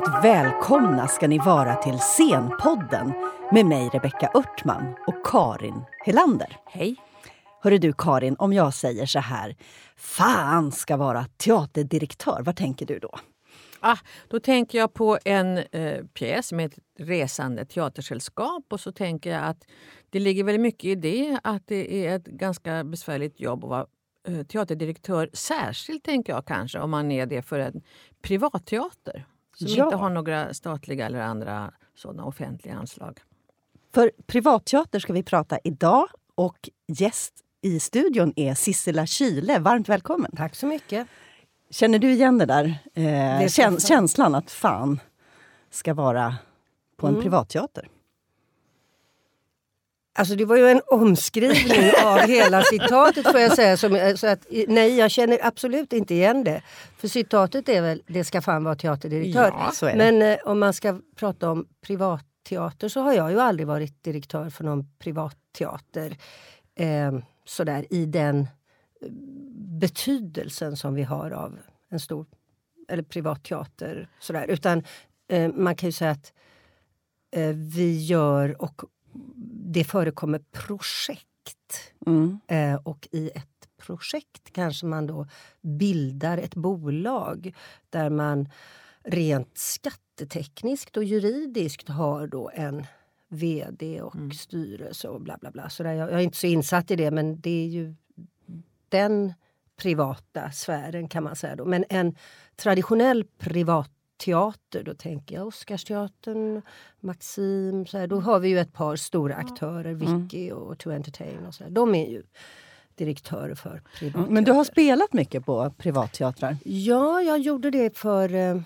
Varmt välkomna ska ni vara till Scenpodden med mig Rebecka Örtman och Karin Helander. Hej. Hörru du Karin, om jag säger så här, fan ska vara teaterdirektör, vad tänker du då? Ah, då tänker jag på en eh, pjäs med ett resande teatersällskap och så tänker jag att det ligger väldigt mycket i det att det är ett ganska besvärligt jobb att vara eh, teaterdirektör. Särskilt tänker jag kanske om man är det för en privatteater som Ja. inte har några statliga eller andra sådana offentliga anslag. För privatteater ska vi prata idag och gäst i studion är Sissela Kyle. Varmt välkommen! Tack så mycket. Känner du igen det där? Eh, käns- jag- känslan att fan ska vara på en Mm. privatteater? Alltså det var ju en omskrivning av hela citatet får jag säga. Som, så att, nej, jag känner absolut inte igen det. För citatet är väl det ska fan vara teaterdirektör. Ja. Men eh, om man ska prata om privatteater så har jag ju aldrig varit direktör för någon privatteater. Eh, sådär i den eh, betydelsen som vi har av en stor eller privatteater. Sådär. Utan eh, man kan ju säga att eh, vi gör och det förekommer projekt. Mm. Eh, och i ett projekt kanske man då bildar ett bolag där man rent skattetekniskt och juridiskt har då en vd och Mm. styrelse och bla bla bla. Så där, jag, jag är inte så insatt i det men det är ju den privata sfären kan man säga. Då. Men en traditionell privatteater, då tänker jag Oscarsteatern, Maxim, så här, då har vi ju ett par stora aktörer, Vicky och To Entertain och så här. De är ju direktörer för privatteater. Men du har spelat mycket på privatteatrar? Ja, jag gjorde det för eh,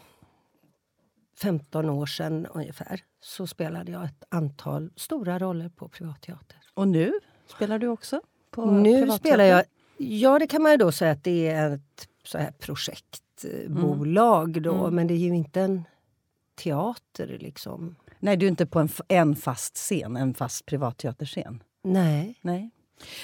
15 år sedan ungefär. Så spelade jag ett antal stora roller på privatteater. Och nu spelar du också på Nu spelar jag... Ja, det kan man ju då säga att det är ett så här projektbolag då. Mm. Men det är ju inte en teater liksom. Nej, du är inte på en, en fast scen, en fast privatteaterscen. Nej. Nej.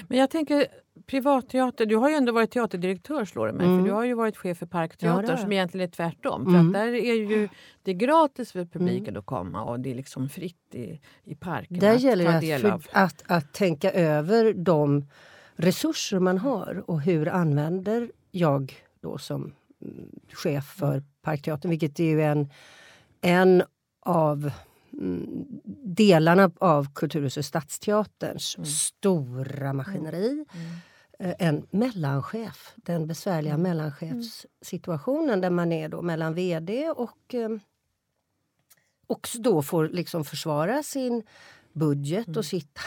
Men jag tänker privatteater, du har ju ändå varit teaterdirektör slår det mig. Mm. För du har ju varit chef för Ja, Parkteatern jag. som egentligen är tvärtom. För Mm. att där är ju det är gratis för publiken att komma och det är liksom fritt i, i parken Där att gäller det att, del för, av. att, att tänka över de resurser man har och hur använder jag då som mm, chef för Parkteatern, vilket är ju en, en av mm, delarna av Kulturhuset Stadsteaterns Mm. stora maskineri. Eh, En mellanchef, den besvärliga Mm. mellanchefssituationen där man är då mellan vd och eh, och då får liksom försvara sin budget Mm. och sitt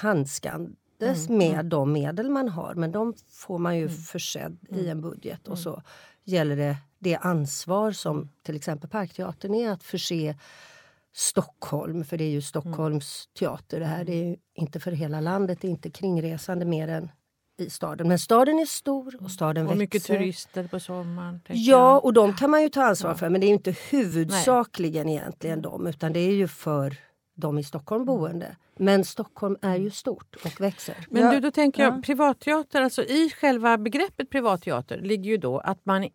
handskandes med de medel man har. Men de får man Mm. ju försedd i en budget. Och så gäller det det ansvar som till exempel Parkteatern är att förse Stockholm, för det är ju Stockholms teater det här. Det är ju inte för hela landet, det är inte kringresande mer än i staden. Men staden är stor och staden Och växer. mycket turister på sommaren. Ja, och de kan man ju ta ansvar Ja. för. Men det är ju inte huvudsakligen egentligen dem. Utan det är ju för de i Stockholm boende. Men Stockholm är ju stort och växer. Men du, då tänker jag ja. privatteater, alltså i själva begreppet privatteater ligger ju då att man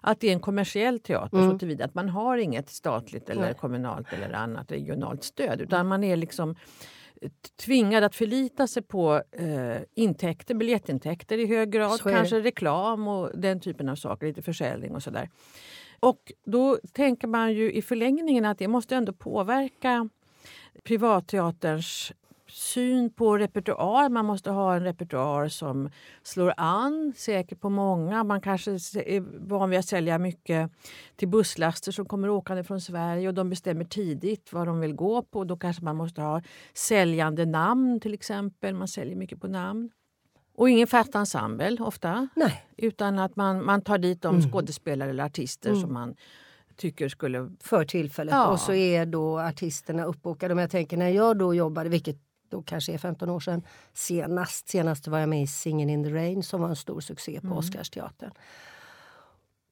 att det är en kommersiell teater Mm. så tillvida att man har inget statligt eller Nej. kommunalt eller annat regionalt stöd utan man är liksom tvingad att förlita sig på eh, intäkter, biljettintäkter i hög grad, kanske reklam och den typen av saker, lite försäljning och sådär. Och då tänker man ju i förlängningen att det måste ändå påverka privatteaterns syn på repertoar. Man måste ha en repertoar som slår an, säkert på många. Man kanske är van vid att sälja mycket till busslaster som kommer åkande från Sverige och de bestämmer tidigt vad de vill gå på. Då kanske man måste ha säljande namn till exempel. Man säljer mycket på namn. Och ingen fast ensemble ofta. Nej, Utan att man, man tar dit de Mm. skådespelare eller artister Mm. som man tycker skulle... för tillfället. Ja. Och så är då artisterna uppbokade. Men jag tänker när jag då jobbade, vilket då kanske är 15 år sedan senast. Senast var jag med i Singin' in the Rain som var en stor succé på Mm. Oscarsteatern.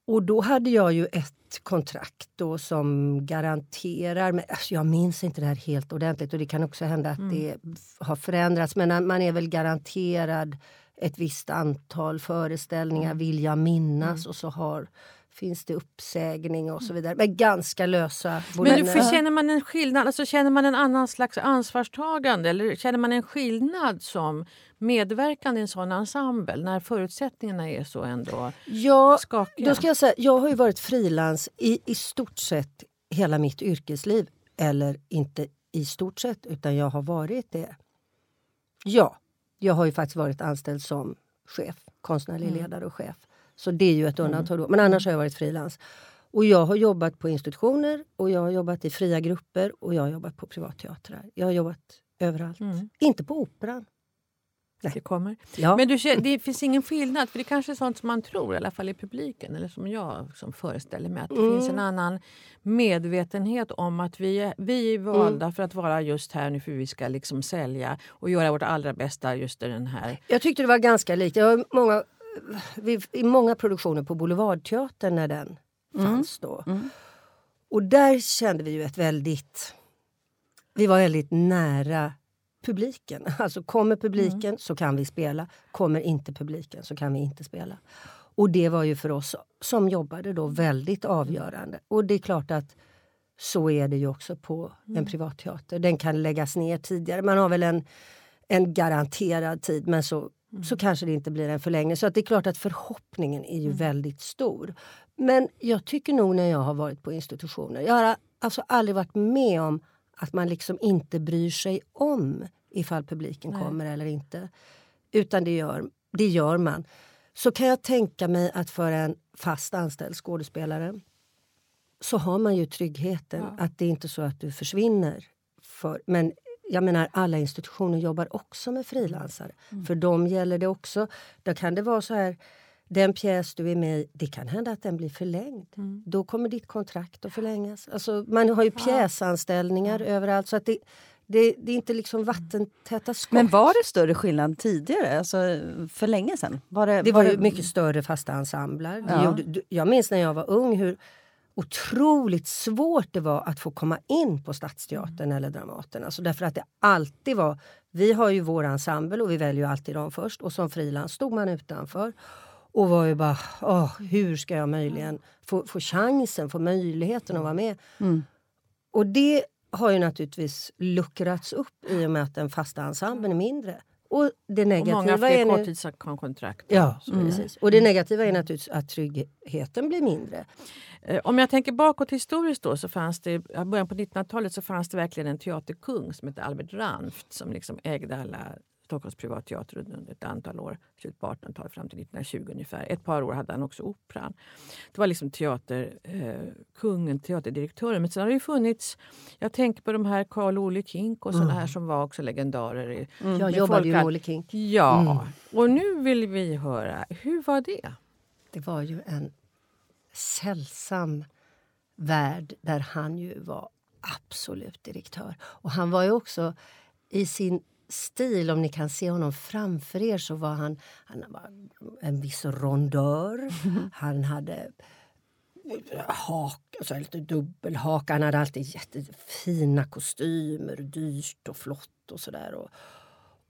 Och då hade jag ju ett kontrakt då som garanterar, men alltså jag minns inte det här helt ordentligt och det kan också hända att Mm. det har förändrats, men man är väl garanterad ett visst antal föreställningar vill jag minnas och så har finns det uppsägning och så vidare. Men ganska lösa Men för känner man en skillnad, alltså känner man en annan slags ansvarstagande eller känner man en skillnad som medverkande i en sån ensemble när förutsättningarna är så ändå ja, skakiga? Då ska jag, säga, jag har ju varit frilans i, i stort sett hela mitt yrkesliv. Eller inte i stort sett, utan jag har varit det. Ja, jag har ju faktiskt varit anställd som chef, konstnärlig mm. ledare och chef. Så det är ju ett mm. undantag då. Men annars har jag varit frilans. Och jag har jobbat på institutioner och jag har jobbat i fria grupper och jag har jobbat på privatteatrar. Jag har jobbat överallt. Mm. Inte på Operan. Nej. Det kommer. Ja. Men du, det finns ingen skillnad, för det kanske är sånt som man tror, i alla fall i publiken, eller som jag som föreställer mig, att det mm. finns en annan medvetenhet om att vi är, vi är valda mm. för att vara just här nu för vi ska liksom sälja och göra vårt allra bästa just i den här... Jag tyckte det var ganska likt. Jag har många i många produktioner på Boulevardteatern när den mm. fanns då. Mm. Och där kände vi ju ett väldigt... Vi var väldigt nära publiken. Alltså kommer publiken mm. så kan vi spela. Kommer inte publiken så kan vi inte spela. Och det var ju för oss som jobbade då väldigt avgörande. Och det är klart att så är det ju också på mm. en privatteater. Den kan läggas ner tidigare. Man har väl en, en garanterad tid men så Mm. så kanske det inte blir en förlängning. Så att det är klart att förhoppningen är ju mm. väldigt stor. Men jag tycker nog när jag har varit på institutioner, jag har alltså aldrig varit med om att man liksom inte bryr sig om ifall publiken Nej. kommer eller inte. Utan det gör, det gör man. Så kan jag tänka mig att för en fast anställd skådespelare så har man ju tryggheten ja. att det är inte så att du försvinner. För, men jag menar alla institutioner jobbar också med frilansare. Mm. För dem gäller det också. Då kan det vara så här, den pjäs du är med i, det kan hända att den blir förlängd. Mm. Då kommer ditt kontrakt att förlängas. Alltså, man har ju pjäsanställningar ja. överallt. Så att det, det, det, är inte liksom vattentäta skott. Men var det större skillnad tidigare, alltså för länge sedan? Var det, det var, var det... mycket större fasta ensembler. Ja. Gjorde, jag minns när jag var ung hur otroligt svårt det var att få komma in på Stadsteatern eller Dramaten. Alltså därför att det alltid var, vi har ju vår ensemble och vi väljer alltid dem först och som frilans stod man utanför. Och var ju bara, åh, hur ska jag möjligen få, få chansen, få möjligheten att vara med? Mm. Och det har ju naturligtvis luckrats upp i och med att den fasta ensemblen är mindre. Och det negativa och många fler korttidskontrakt. Ja, mm. precis. Och det negativa är naturligtvis att tryggheten blir mindre. Eh, om jag tänker bakåt historiskt då så fanns det, i början på 1900-talet så fanns det verkligen en teaterkung som hette Albert Ranft som liksom ägde alla Stockholms privatteater under ett antal år, slutet på 1800-talet fram till 1920 ungefär. Ett par år hade han också Operan. Det var liksom teaterkungen, eh, teaterdirektören. Men sen har det ju funnits, jag tänker på de här Carl Olle Kink och såna mm. här som var också legendarer. I, mm. Jag jobbade ju med Olle Kink. Ja, mm. och nu vill vi höra, hur var det? Det var ju en sällsam värld där han ju var absolut direktör. Och han var ju också i sin stil, om ni kan se honom framför er, så var han, han var en viss rondör. Han hade hak, alltså lite dubbelhaka. Han hade alltid jättefina kostymer, dyrt och flott och sådär. Och,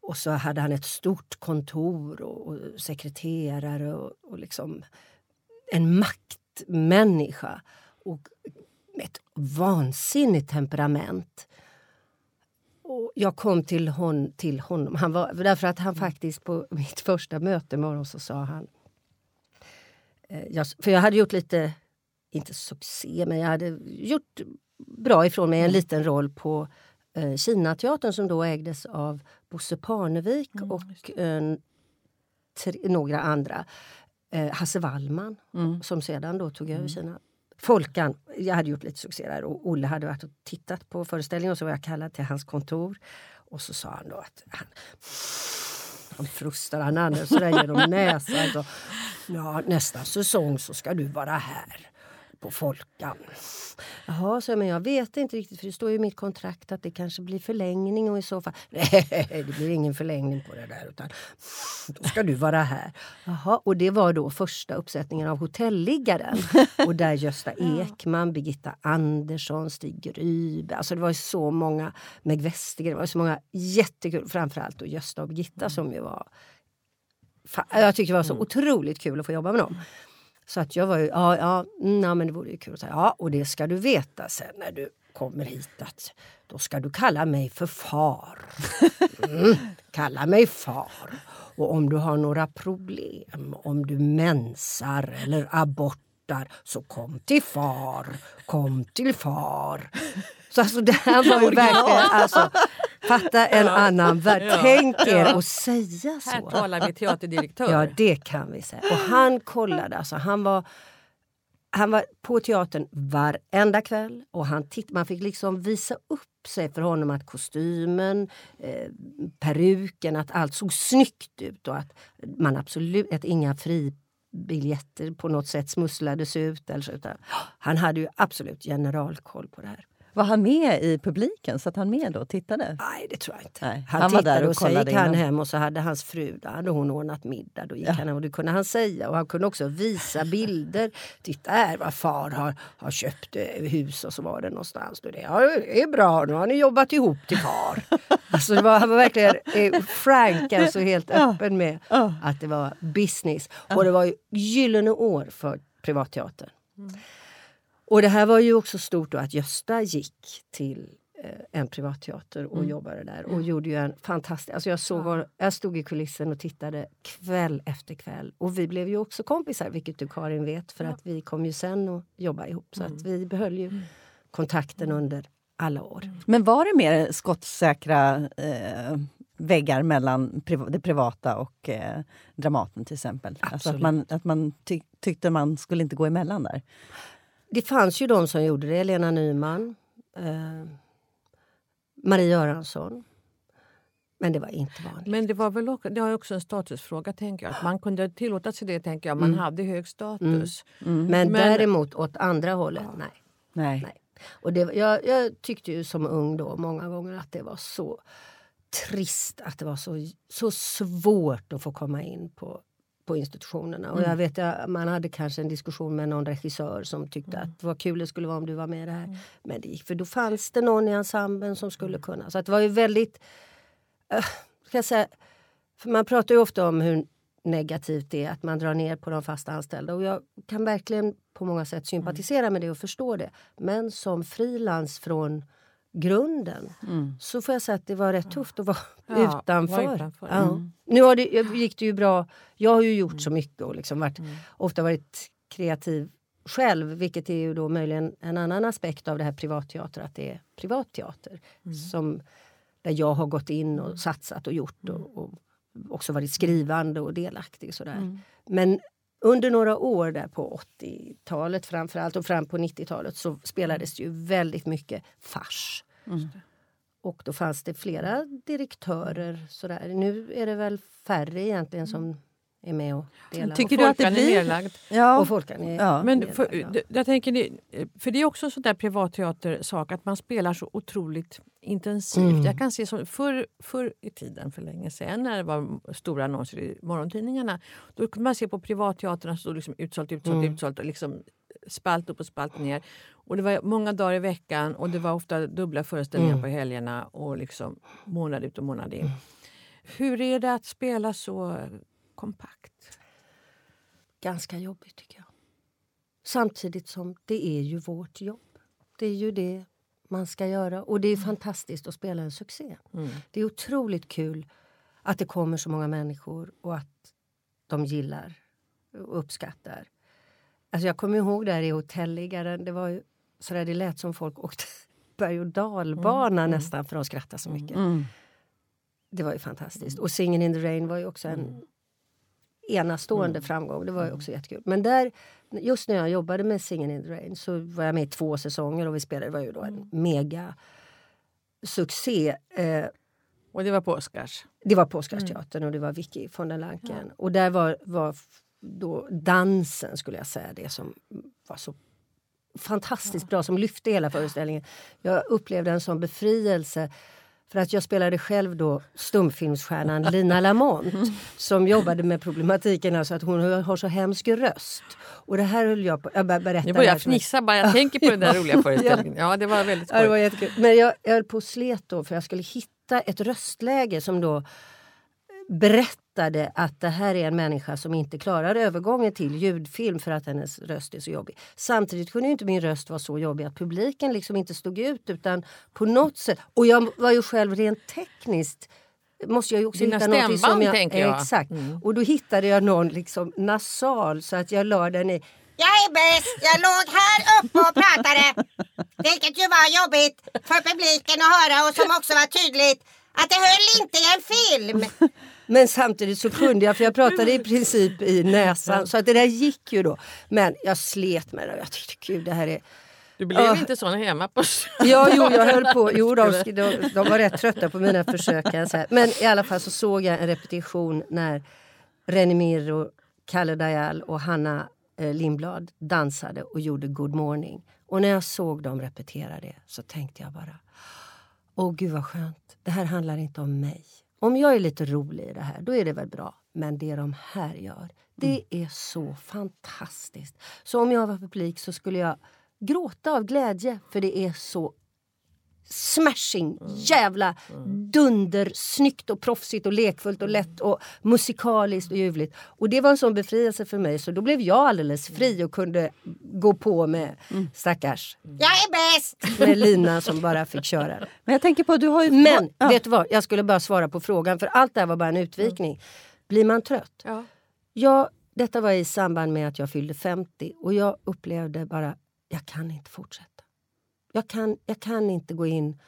och så hade han ett stort kontor och, och sekreterare och, och liksom en maktmänniska. Och med ett vansinnigt temperament. Och jag kom till, hon, till honom. Han var, därför att han faktiskt på mitt första möte med honom så sa han... Eh, jag, för jag hade gjort lite, inte succé, men jag hade gjort bra ifrån mig en mm. liten roll på eh, Kinateatern som då ägdes av Bosse Parnevik mm, och eh, tre, några andra. Eh, Hasse Wallman mm. som sedan då tog över mm. Kina Folkan, jag hade gjort lite succé där och Olle hade varit och tittat på föreställningen och så var jag kallad till hans kontor. Och så sa han då att han, han frustar, han andades sådär genom näsan. Så, ja, nästa säsong så ska du vara här på Folkan. Jaha, så men jag vet inte riktigt för det står ju i mitt kontrakt att det kanske blir förlängning och i så fall... Nej, det blir ingen förlängning på det där utan då ska du vara här. Jaha, och det var då första uppsättningen av Hotelliggaren och där Gösta Ekman, Birgitta Andersson, Stig Grybe, alltså det var så många, Meg Westergren, det var så många jättekul, framförallt då Gösta och Birgitta som ju var jag tyckte det var så mm. otroligt kul att få jobba med dem. Så att jag var ju, ja, ja, mm, ja men det vore ju kul att säga, ja och det ska du veta sen när du kommer hit att då ska du kalla mig för far. Mm, kalla mig far. Och om du har några problem, om du mensar eller abortar så kom till far, kom till far. Så alltså det här var ju verkligen, alltså, fatta en annan värld. Tänk er att säga så. Här talar vi teaterdirektör. Ja, det kan vi säga. Och han kollade, alltså han var han var på teatern varenda kväll och han titt, man fick liksom visa upp sig för honom att kostymen, eh, peruken, att allt såg snyggt ut och att man absolut, att inga fribiljetter på något sätt smusslades ut. Eller så, utan, han hade ju absolut generalkoll på det här. Var han med i publiken? Satt han med då och tittade? Nej, det tror jag inte. Nej, Han, han var tittade där och och, så gick han hem och så hade hans fru, då hade hon ordnat middag. Då gick han hem och det kunde han säga. Och han kunde också visa bilder. Titta här vad far har, har köpt eh, hus och så var det någonstans. Då det, ja, det är bra, nu har ni jobbat ihop till far. alltså det var, han var verkligen eh, frank, alltså helt öppen med att det var business. Och det var ju gyllene år för privatteatern. Och det här var ju också stort då att Gösta gick till eh, en privatteater och jobbade där och gjorde ju en fantastisk... Alltså jag, såg, jag stod i kulissen och tittade kväll efter kväll. Och vi blev ju också kompisar, vilket du Karin vet, för att vi kom ju sen och jobbade ihop. Så att vi behöll ju kontakten under alla år. Men var det mer skottsäkra eh, väggar mellan priv- det privata och eh, Dramaten till exempel? Alltså att Absolut. man, att man ty- tyckte man skulle inte gå emellan där? Det fanns ju de som gjorde det. Lena Nyman, eh, Marie Göransson. Men det var inte vanligt. Men det var väl också, det var också en statusfråga, tänker jag. Att man kunde tillåta sig det, tänker jag. Man Mm. hade hög status. Men, Men- däremot åt andra hållet, nej. Nej. Nej. Och det, jag, jag tyckte ju som ung då många gånger att det var så trist att det var så, så svårt att få komma in på, på institutionerna. Och jag vet att man hade kanske en diskussion med någon regissör som tyckte att vad kul det skulle vara om du var med i det här. Men det gick, för då fanns det någon i ensemblen som skulle kunna. Så det var ju väldigt... Uh, ska jag säga, för man pratar ju ofta om hur negativt det är att man drar ner på de fast anställda. Och jag kan verkligen på många sätt sympatisera med det och förstå det. Men som frilans från grunden så får jag säga att det var rätt tufft att vara Ja, utanför. vara utanför. Ja. Nu har det, gick det ju bra. Jag har ju gjort så mycket och liksom varit, ofta varit kreativ själv vilket är ju då möjligen en annan aspekt av det här privatteater, att det är privatteater. Som, där jag har gått in och satsat och gjort och, och också varit skrivande och delaktig. Sådär. Men under några år där på 80-talet framförallt och fram på 90-talet så spelades det ju väldigt mycket fars. Och då fanns det flera direktörer. Sådär. Nu är det väl färre egentligen som är med och delar. Tycker du att det Folkan är blir... nedlagd. Ja. och folkan är Ja. Men för, d- jag tänker, det- för det är också en sån där privatteatersak att man spelar så otroligt intensivt. Mm. Jag kan se som förr, förr i tiden, för länge sedan, när det var stora annonser i morgontidningarna. Då kunde man se på privatteaterna stod liksom utsålt, utsålt, Mm. utsålt och liksom spalt upp och spalt ner. Och det var många dagar i veckan och det var ofta dubbla föreställningar Mm. på helgerna och liksom månad ut och månad in. Hur är det att spela så kompakt? ganska jobbigt tycker jag. Samtidigt som det är ju vårt jobb. Det är ju det man ska göra. Och det är fantastiskt att spela en succé. Det är otroligt kul att det kommer så många människor och att de gillar och uppskattar. Alltså jag kommer ihåg där i Hotelliggaren, det var ju sådär det lät som folk åkte berg och dalbana nästan för att skratta så mycket. Mm. Det var ju fantastiskt. Och Singin' in the rain var ju också en enastående framgång. Det var ju också jättekul. Men där, just när jag jobbade med Singin' in the rain så var jag med i två säsonger och vi spelade, det var ju då en mega succé. Eh, Och det var på Oscars. det var på Oscarsteatern och det var Vicky von der Lanken. Och där var, var då dansen, skulle jag säga, det som var så fantastiskt bra, som lyfte hela föreställningen. Jag upplevde en sån befrielse. För att jag spelade själv då stumfilmsstjärnan Lina Lamont som jobbade med problematiken, alltså att hon har så hemsk röst. Och det här höll jag på... Jag bara berättar Nu börjar jag fnissa bara jag tänker på den där roliga föreställningen. Ja, det var väldigt Ja, det var jättekul. Men jag, jag höll på och slet då för jag skulle hitta ett röstläge som då berättade att det här är en människa som inte klarar övergången till ljudfilm för att hennes röst är så jobbig. Samtidigt kunde inte min röst vara så jobbig att publiken liksom inte stod ut utan på något sätt. Och jag var ju själv rent tekniskt måste jag ju också Dina hitta något som stämband, jag... tänker jag. Exakt. Och då hittade jag någon liksom nasal så att jag la den i Jag är bäst. Jag låg här uppe och pratade. Vilket ju var jobbigt för publiken att höra och som också var tydligt att det höll inte i en film. Men samtidigt så kunde jag, för jag pratade i princip i näsan. Så att det där gick ju då. Men jag slet med det. Jag tyckte gud det här är... Du blev Ja. inte sån hemma på... Ja, jo, jag höll på. Jo, de, de, de var rätt trötta på mina försök. säga. Men i alla fall så såg jag en repetition när René Mirro, Kalle Dajal och Hanna eh, Lindblad dansade och gjorde Good morning. Och när jag såg dem repetera det så tänkte jag bara Åh gud vad skönt. Det här handlar inte om mig. Om jag är lite rolig i det här, då är det väl bra. Men det de här gör, det är så fantastiskt. Så om jag var publik så skulle jag gråta av glädje för det är så smashing, jävla dunder, snyggt och proffsigt och lekfullt och lätt och musikaliskt och ljuvligt. Och det var en sån befrielse för mig så då blev jag alldeles fri och kunde gå på med stackars Jag är bäst. med Lina som bara fick köra. Men jag tänker på, du har ju... Men ja. vet du vad, jag skulle bara svara på frågan för allt det här var bara en utvikning. Blir man trött? Ja. Ja, detta var i samband med att jag fyllde 50 och jag upplevde bara, jag kan inte fortsätta. Jag kan, jag kan inte gå in,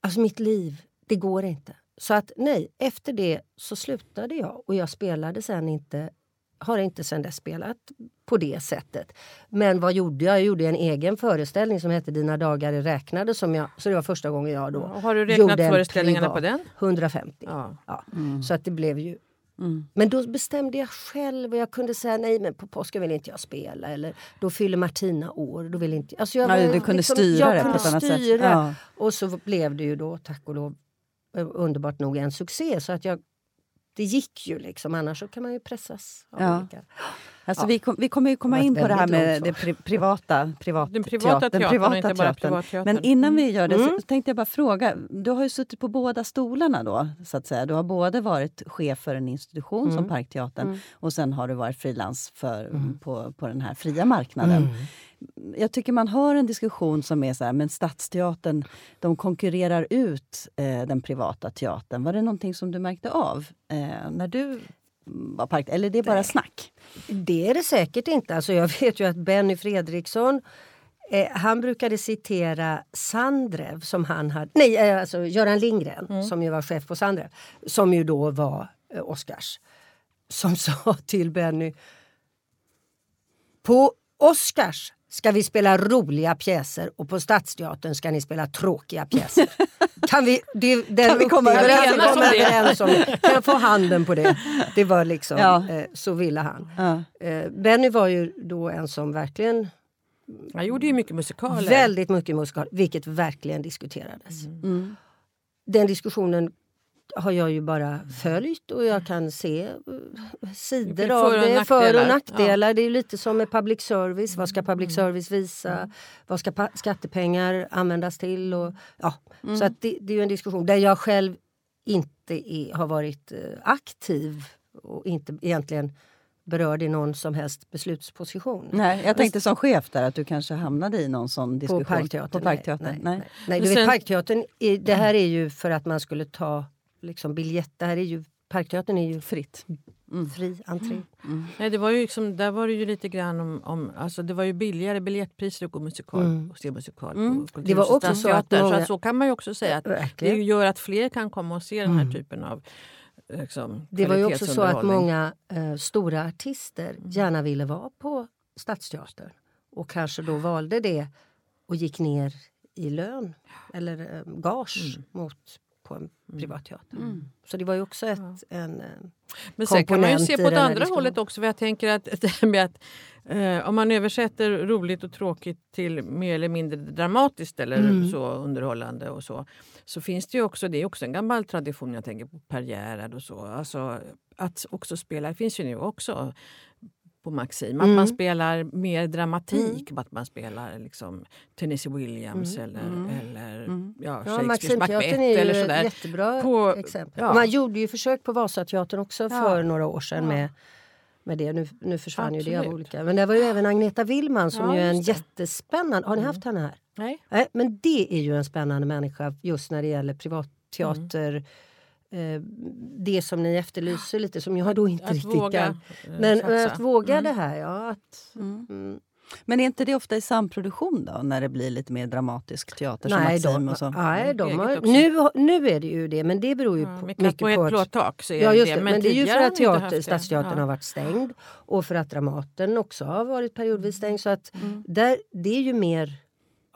alltså mitt liv, det går inte. Så att nej, efter det så slutade jag och jag spelade sen inte, har inte sen dess spelat på det sättet. Men vad gjorde jag? Jag gjorde en egen föreställning som hette Dina dagar är räknade. Som jag, så det var första gången jag då Och har du räknat gjorde en föreställningarna privat. på den? 150. Ja. Ja. Så att det blev ju... Men då bestämde jag själv och jag kunde säga nej men på påsken vill inte jag spela eller då fyller Martina år. Då vill inte, alltså jag Ja, var du kunde styra jag det på ett annat sätt. styra. Ja. Och så blev det ju då tack och lov eh, underbart nog en succé. Så att jag, det gick ju liksom, annars så kan man ju pressas. Av Ja. olika. Alltså, Ja. vi, kom, vi kommer ju komma in på det här med det pri, privata, privat Den privata teatern och inte bara privatteatern. Men innan vi gör det Mm. så tänkte jag bara fråga. Du har ju suttit på båda stolarna då. så att säga. Du har både varit chef för en institution Mm. som Parkteatern och sen har du varit frilans för, på, på den här fria marknaden. Mm. Jag tycker man hör en diskussion som är så här, men Stadsteatern de konkurrerar ut eh, den privata teatern. Var det någonting som du märkte av eh, när du var park... Eller det är bara snack? Det är det säkert inte. Alltså jag vet ju att Benny Fredriksson eh, han brukade citera Sandrev som han hade, nej eh, alltså Göran Lindgren som ju var chef på Sandrev. Som ju då var eh, Oscars. Som sa till Benny På Oscars ska vi spela roliga pjäser och på Stadsteatern ska ni spela tråkiga pjäser. Kan vi, det, den Kan vi komma överens om det? Kan jag få handen på det? Det var liksom, Ja. eh, så ville han. Ja. Eh, Benny var ju då en som verkligen Jag gjorde ju mycket musikaler. väldigt mycket musikal, vilket verkligen diskuterades. Mm. Den diskussionen har jag ju bara följt och jag kan se eh, sidor För- av och det. För och nackdelar. nackdelar. Det är lite som med public service. Vad ska public service visa? Vad ska skattepengar användas till? Och, ja. Så att det, det är ju en diskussion där jag själv inte är, har varit eh, aktiv och inte egentligen berörd i någon som helst beslutsposition. Nej, jag tänkte som chef där att du kanske hamnade i någon sån diskussion. På Parkteatern? På Parkteatern. Nej, Nej, nej, nej. Men Du vet, sen- Parkteatern, det här är ju för att man skulle ta liksom, biljett. Det här är ju, Parkteatern är ju Fritt. fri entré. Nej, det var ju liksom, där var det ju lite grann om... om alltså det var ju billigare biljettpriser att gå musikal Mm. och se musikal Mm. på Det var också så att Kulturhuvudstadsteatern. så, många- att så kan man ju också säga att det Verkligen. gör att fler kan komma och se den här Mm. typen av liksom, Det var ju också så att många eh, stora artister Mm. gärna ville vara på Stadsteatern och kanske då valde det och gick ner i lön eller eh, gage Mm. mot på en privatteater. Så det var ju också ett, en... eh, Men sen kan man ju se på det andra hållet också. För jag tänker att det här med att eh, om man översätter roligt och tråkigt till mer eller mindre dramatiskt eller Mm. så underhållande och så. Så finns det ju också, det är också en gammal tradition, jag tänker på Per Gerhard och så. Alltså att också spela, det finns ju nu också på Maxim. Att Mm. man spelar mer dramatik. Att man spelar liksom Tennessee Williams eller, eller ja, Ja, Shakespeares Macbeth är ju eller ett sådär. jättebra På- exempel. ja. Man gjorde ju försök på Vasateatern också för några år sedan med, med det. Nu, nu försvann ju det av Absolut. olika. Men det var ju även Agneta Willman som Ja, ju är en jättespännande... Har ni haft henne här? Nej. Nej, men det är ju en spännande människa just när det gäller privatteater. Eh, det som ni efterlyser lite, som jag då inte Att riktigt våga kan. eh, Men satsa. att våga det här, ja. Att, Mm. mm. Men är inte det ofta i samproduktion då, när det blir lite mer dramatisk teater som Nej, Maxim de, och så? nej de har, nu, nu är det ju det, men det beror ju Ja, på, mycket på ett plåttak så är Ja, just det. det. Men, det är ju för att teater. Stadsteatern Ja. har varit stängd och för att Dramaten också har varit periodvis stängd. Så att Mm. där, det är ju mer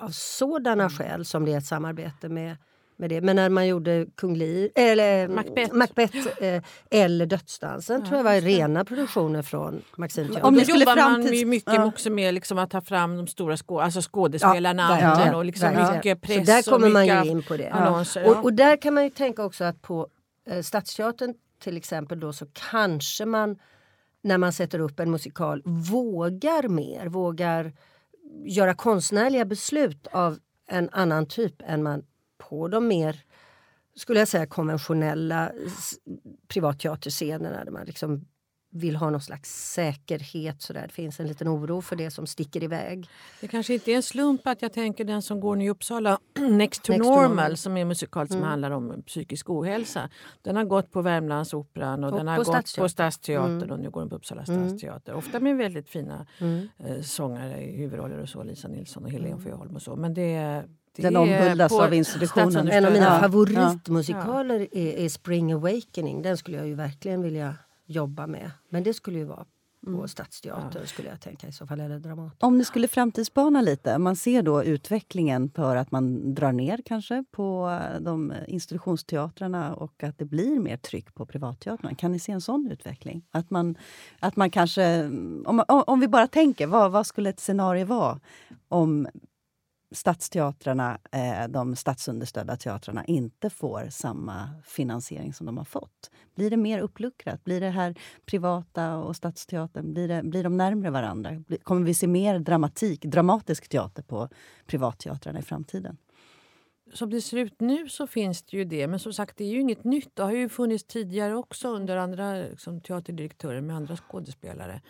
av sådana skäl som det är ett samarbete med, med det. Men när man gjorde Kung Lear, eller Macbeth. Macbeth eh, eller Dödsdansen Ja, tror jag var det. rena produktioner från Maximteatern. Om Då ni skulle jobbar man framtids- ju mycket Ja. också med liksom att ta fram de stora skå alltså skådespelarna verkligen, och liksom verkligen. mycket press Så där kommer och man ju in på det. annonser. Ja. Och, och där kan man ju tänka också att på eh, Stadsteatern till exempel då så kanske man när man sätter upp en musikal vågar mer, vågar göra konstnärliga beslut av en annan typ än man på de mer skulle jag säga konventionella privatteaterscenerna där man liksom vill ha någon slags säkerhet. Så där. Det finns en liten oro för det som sticker iväg. Det kanske inte är en slump att jag tänker den som går nu i Uppsala, Next to, Next to normal, Normal. som är musikal som Mm. handlar om psykisk ohälsa. Den har gått på Värmlandsoperan och, Och den har gått på Stadsteatern Mm. och nu går den på Uppsala Mm. stadsteater. Ofta med väldigt fina Mm. eh, sångare i huvudroller och så, Lisa Nilsson och Helene Sjöholm och så. Men det, det Den omhuldas av institutionen. En av mina Ja. favoritmusikaler är, är Spring Awakening. Den skulle jag ju verkligen vilja jobba med. Men det skulle ju vara på Stadsteatern skulle jag tänka i så fall, eller Dramaten. Om ni skulle framtidsspana lite, man ser då utvecklingen för att man drar ner kanske på de institutionsteatrarna och att det blir mer tryck på privatteatrarna. Kan ni se en sån utveckling? Att man, att man kanske... Om, om vi bara tänker, vad, vad skulle ett scenario vara om stadsteatrarna, eh, de statsunderstödda teatrarna, inte får samma finansiering som de har fått? Blir det mer uppluckrat? Blir det här privata och stadsteatern, blir, det, blir de närmre varandra? Kommer vi se mer dramatik, dramatisk teater på privatteatrarna i framtiden? Som det ser ut nu så finns det ju det. Men som sagt, det är ju inget nytt. Det har ju funnits tidigare också under andra liksom, teaterdirektörer med andra skådespelare.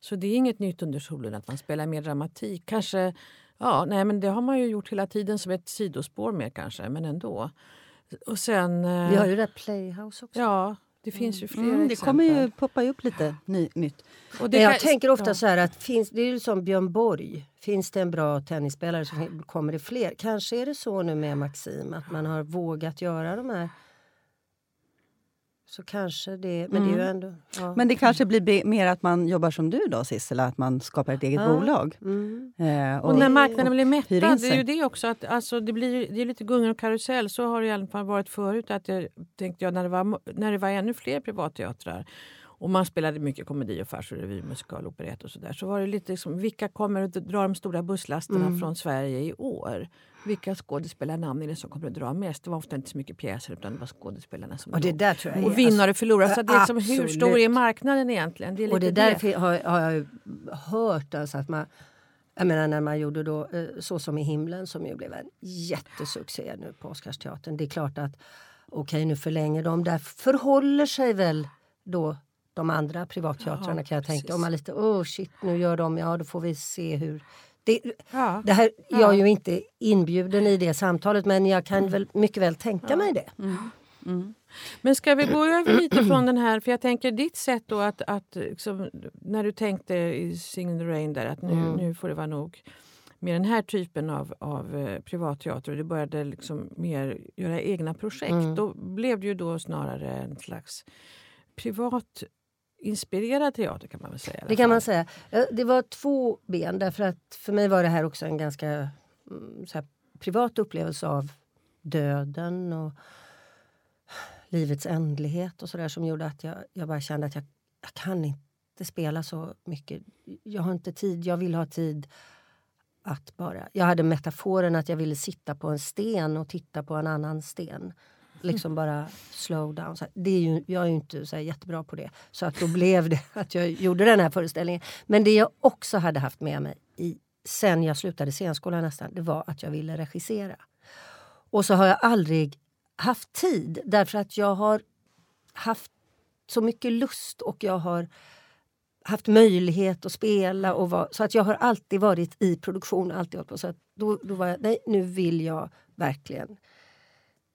Så det är inget nytt under solen att man spelar mer dramatik. Kanske, ja, nej men det har man ju gjort hela tiden som ett sidospår mer kanske, men ändå. Och sen... eh, Vi har ju det där Playhouse också. Ja, det finns ju flera Mm, det exempel. kommer ju poppa upp lite ny, nytt. Och Men jag kan- tänker ofta ja. så här att finns, det är ju som Björn Borg. Finns det en bra tennisspelare så kommer det fler. Kanske är det så nu med Maxim att man har vågat göra de här. Så kanske det, men det är ju ändå... Ja. Men det kanske blir be- mer att man jobbar som du då, Sissela, att man skapar ett eget Ja. bolag. Mm. Eh, Och när marknaden blir hyr in mättad, det är ju det också. Att, alltså, det, blir, det är lite gungor och karusell. Så har det i alla fall varit förut. Att jag, tänkte jag, när, det var, när det var ännu fler privatteatrar och man spelade mycket komedi och fars och revy, musikal, operett och sådär. Så var det lite liksom, vilka kommer att dra de stora busslasterna Mm. från Sverige i år? Vilka skådespelarnamn är det som kommer att dra mest? Det var ofta inte så mycket pjäser utan det var skådespelarna som Och det där tror jag Och vinnare och förlorare. Så det är liksom, hur stor är marknaden egentligen? Det är Och det där fi- har, har jag hört alltså att man jag menar när man gjorde då eh, Så som i himlen som ju blev en jättesuccé nu på Oscarsteatern. Det är klart att okej nu förlänger de. Där förhåller sig väl då de andra privatteatrarna Ja, kan jag tänka. Om man lite oh shit nu gör de, ja då får vi se hur. Det, Ja. det här, jag Ja. är ju inte inbjuden i det samtalet men jag kan väl mycket väl tänka mig det. Men ska vi gå över lite från den här, för jag tänker ditt sätt då att, att liksom, när du tänkte i Singing the Rain där att nu, Mm. nu får det vara nog med den här typen av, av eh, privatteater och du började liksom mer göra egna projekt. Mm. Då blev det ju då snarare en slags privat inspirerad teater kan man väl säga. Det kan man säga. Eh, Det var två ben därför att för mig var det här också en ganska mm, så här, privat upplevelse av döden och livets ändlighet och sådär som gjorde att jag, jag bara kände att jag, jag kan inte spela så mycket. Jag har inte tid, jag vill ha tid att bara... Jag hade metaforen att jag ville sitta på en sten och titta på en annan sten liksom bara slow down. Så här, det är ju, jag är ju inte så här jättebra på det. Så att då blev det att jag gjorde den här föreställningen. Men det jag också hade haft med mig i, sen jag slutade scenskolan nästan, det var att jag ville regissera. Och så har jag aldrig haft tid därför att jag har haft så mycket lust och jag har haft möjlighet att spela. Och var, så att jag har alltid varit i produktion. Alltid på, så att då, då var jag, nej, nu vill jag verkligen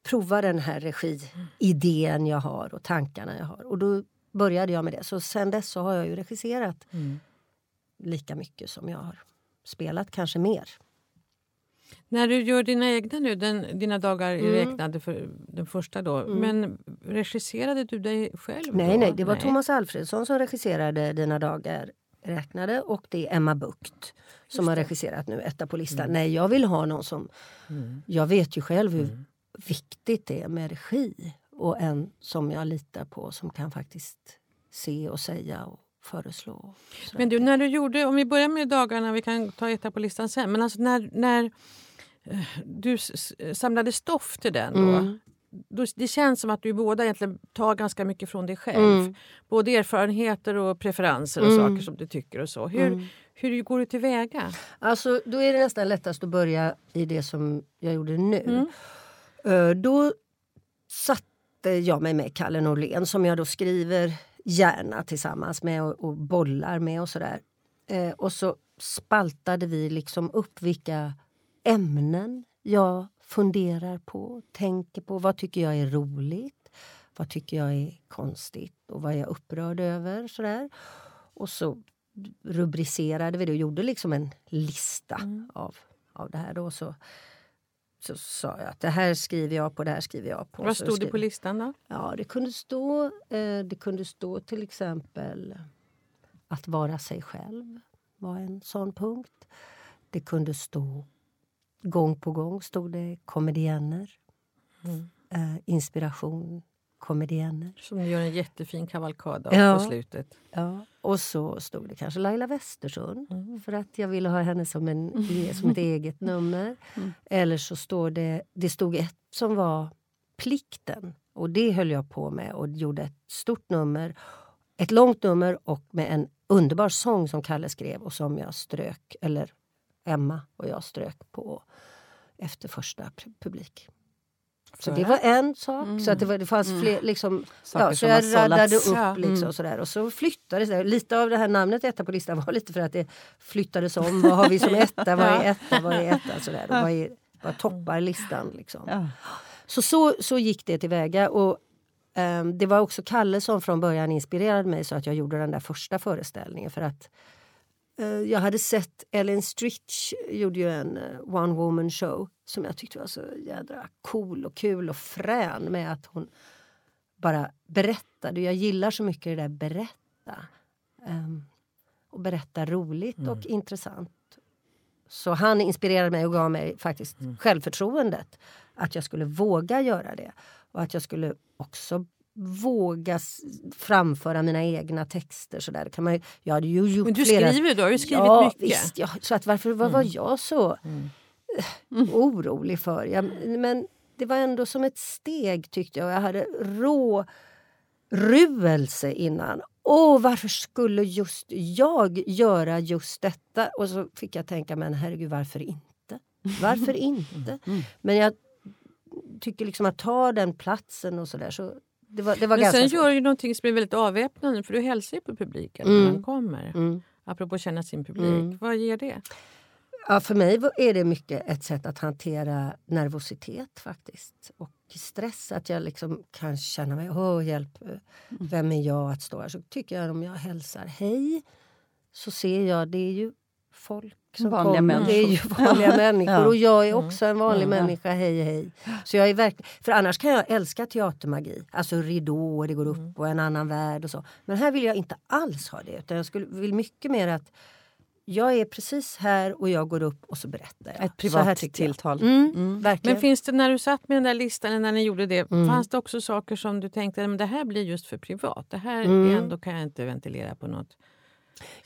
prova den här regiidén jag har och tankarna jag har. Och då började jag med det. Så sen dess så har jag ju regisserat Mm. lika mycket som jag har spelat, kanske mer. När du gör dina egna nu, den, dina dagar Mm. räknade för den första då. Men regisserade du dig själv? Nej, då? nej, det var Thomas Alfredsson som regisserade Dina dagar räknade och det är Emma Bukt som har regisserat nu Etta på listan. Mm. Nej, jag vill ha någon som... Jag vet ju själv hur viktigt det är med regi och en som jag litar på som kan faktiskt se och säga och föreslå. Men du, när du gjorde, om vi börjar med dagarna, vi kan ta etta på listan sen. Men alltså när, när eh, du samlade stoff till den då, Mm. då. Det känns som att du båda egentligen tar ganska mycket från dig själv. Mm. Både erfarenheter och preferenser och Mm. saker som du tycker och så. Hur, Mm. hur går du tillväga? Alltså, då är det nästan lättast att börja i det som jag gjorde nu. Mm. Eh, Då satte jag mig med Kalle Norlén som jag då skriver gärna tillsammans med och, och bollar med och sådär. Eh, och så spaltade vi liksom upp vilka ämnen jag funderar på, tänker på. Vad tycker jag är roligt? Vad tycker jag är konstigt? Och vad är jag upprörd över? Sådär. Och så rubricerade vi det och gjorde liksom en lista av, av det här. Då. Så, så sa jag att det här skriver jag på, det här skriver jag på. Vad stod det på listan då? Ja, det kunde stå, eh, det kunde stå till exempel att vara sig själv var en sån punkt. Det kunde stå gång på gång stod det komedienner. Eh, inspiration, komedienner. Som gör en jättefin kavalkad av Ja. på slutet. Ja. Och så stod det kanske Laila Westersund för att jag ville ha henne som, en, som ett eget nummer. Eller så står det, det stod ett som var Plikten och det höll jag på med och gjorde ett stort nummer. Ett långt nummer och med en underbar sång som Kalle skrev och som jag strök, eller Emma och jag strök på efter första pu- publik. Så det var en sak. Så att det, var, det fanns fler... Liksom, Saker ja, så jag sållats. upp Ja. liksom, Mm. sådär. Och så flyttades det. Lite av det här namnet etta på listan var lite för att det flyttades om. Vad har vi som etta? Vad är etta? Vad är etta? Sådär. Och vad, är, vad toppar listan? Liksom. Ja. Så, så så gick det tillväga. Och, ehm, det var också Kalle som från början inspirerade mig så att jag gjorde den där första föreställningen. För att jag hade sett Ellen Stritch gjorde ju en eh, one woman show som jag tyckte var så jädra cool och kul och frän med att hon bara berättade. Jag gillar så mycket det där berätta. Ehm, och berätta roligt och intressant. Så han inspirerade mig och gav mig faktiskt självförtroendet att jag skulle våga göra det. Och att jag skulle också våga framföra mina egna texter. Så där. Kan man, jag hade ju gjort Men du flera... skriver, du har ju skrivit ja, mycket. Visst, ja, så att varför vad var jag så eh, orolig för? Jag, men det var ändå som ett steg tyckte jag. Jag hade rå ruelse innan. Åh, varför skulle just jag göra just detta? Och så fick jag tänka, men herregud, varför inte? Varför inte? Men jag tycker liksom att ta den platsen och sådär. Så det var, det var Men sen gör du någonting som är väldigt avväpnande för du hälsar ju på publiken Mm. när den kommer. Mm. Apropå att känna sin publik. Mm. Vad ger det? Ja, för mig är det mycket ett sätt att hantera nervositet faktiskt. Och stress. Att jag liksom kan känna mig, åh hjälp, eh, vem är jag att stå här? Så tycker jag om jag hälsar hej så ser jag, det är ju folk som Vanliga kommer. Det är ju människor. vanliga människor Ja. och jag är också en vanlig Ja. människa, hej hej. Så jag är verkligen, för annars kan jag älska teatermagi, alltså ridåer, det går upp och en annan värld och så. Men här vill jag inte alls ha det utan jag skulle, vill mycket mer att jag är precis här och jag går upp och så berättar jag. Ett Så här privat tilltal. Mm, Verkligen. Men finns det när du satt med den där listan, eller när ni gjorde det, Mm. fanns det också saker som du tänkte men det här blir just för privat? Det här Mm. är ändå kan jag inte ventilera på något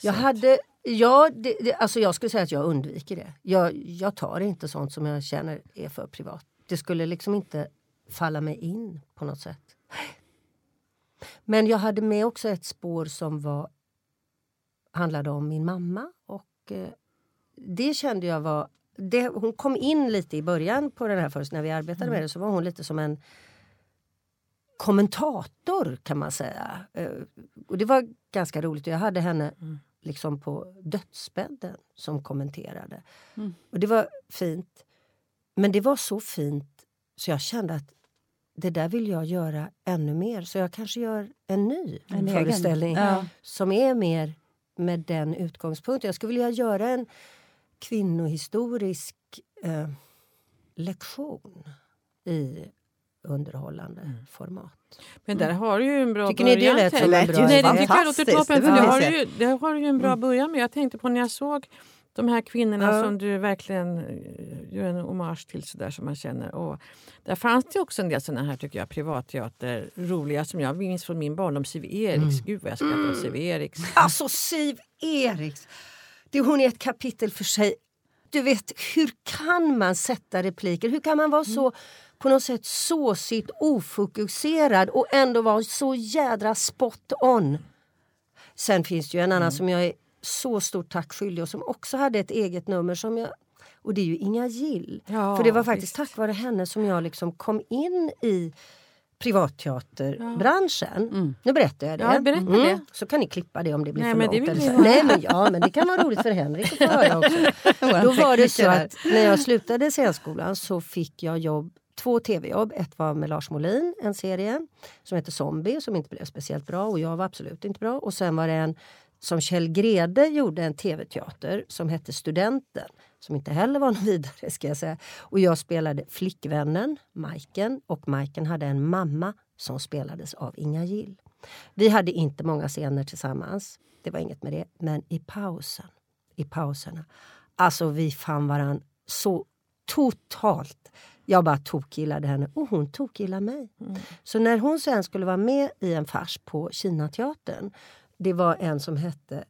Jag hade, ja, det, det, alltså jag skulle säga att jag undviker det. Jag, jag tar inte sånt som jag känner är för privat. Det skulle liksom inte falla mig in på något sätt. Men jag hade med också ett spår som var, handlade om min mamma. Och eh, Det kände jag var... Det, hon kom in lite i början på den här först när vi arbetade med det. Så var hon lite som en kommentator kan man säga. Eh, och det var ganska roligt. Jag hade henne liksom på dödsbädden som kommenterade. Och det var fint. Men det var så fint så jag kände att det där vill jag göra ännu mer. Så jag kanske gör en ny En föreställning Ja. som är mer med den utgångspunkten. Jag skulle vilja göra en kvinnohistorisk eh, lektion i underhållande format. Men där har du ju en bra Tycker ni det början. lät som en bra Nej, det tycker jag låter toppen. det har ju, det har du ju en bra början med. Jag tänkte på när jag såg de här kvinnorna Ja. som du verkligen eh, gör en hommage till sådär som man känner. Och där fanns det också en del såna här tycker jag, privatteater, roliga som jag minns från min barndom. Siw Eriks, gud vad jag skrattade åt Siw Eriks. Alltså Siv Eriks! Det, hon är ett kapitel för sig. Du vet, hur kan man sätta repliker? Hur kan man vara så på något sätt såsigt ofokuserad och ändå vara så jädra spot on? Sen finns det ju en annan som jag är så stort tack skyldig och som också hade ett eget nummer som jag och det är ju Inga Gill. Ja, För det var faktiskt visst. tack vare henne som jag liksom kom in i privatteaterbranschen. Nu berättar jag det. Ja, berätta det. Så kan ni klippa det om det blir Nej, för men långt. det. Nej, men, ja, men det kan vara roligt för Henrik att få höra också. Då var det så att när jag slutade scenskolan så fick jag jobb Två tv-jobb. Ett var med Lars Molin, en serie som heter Zombie som inte blev speciellt bra och jag var absolut inte bra. Och sen var det en som Kjell Grede gjorde en tv-teater som hette Studenten som inte heller var någon vidare ska jag säga. Och jag spelade flickvännen, Majken och Majken hade en mamma som spelades av Inga Gill. Vi hade inte många scener tillsammans, det var inget med det. Men i pausen, i pauserna, alltså vi fann varann så totalt. Jag bara tokgillade henne och hon tokgillade mig. Så när hon sen skulle vara med i en fars på Kinateatern, det var en som hette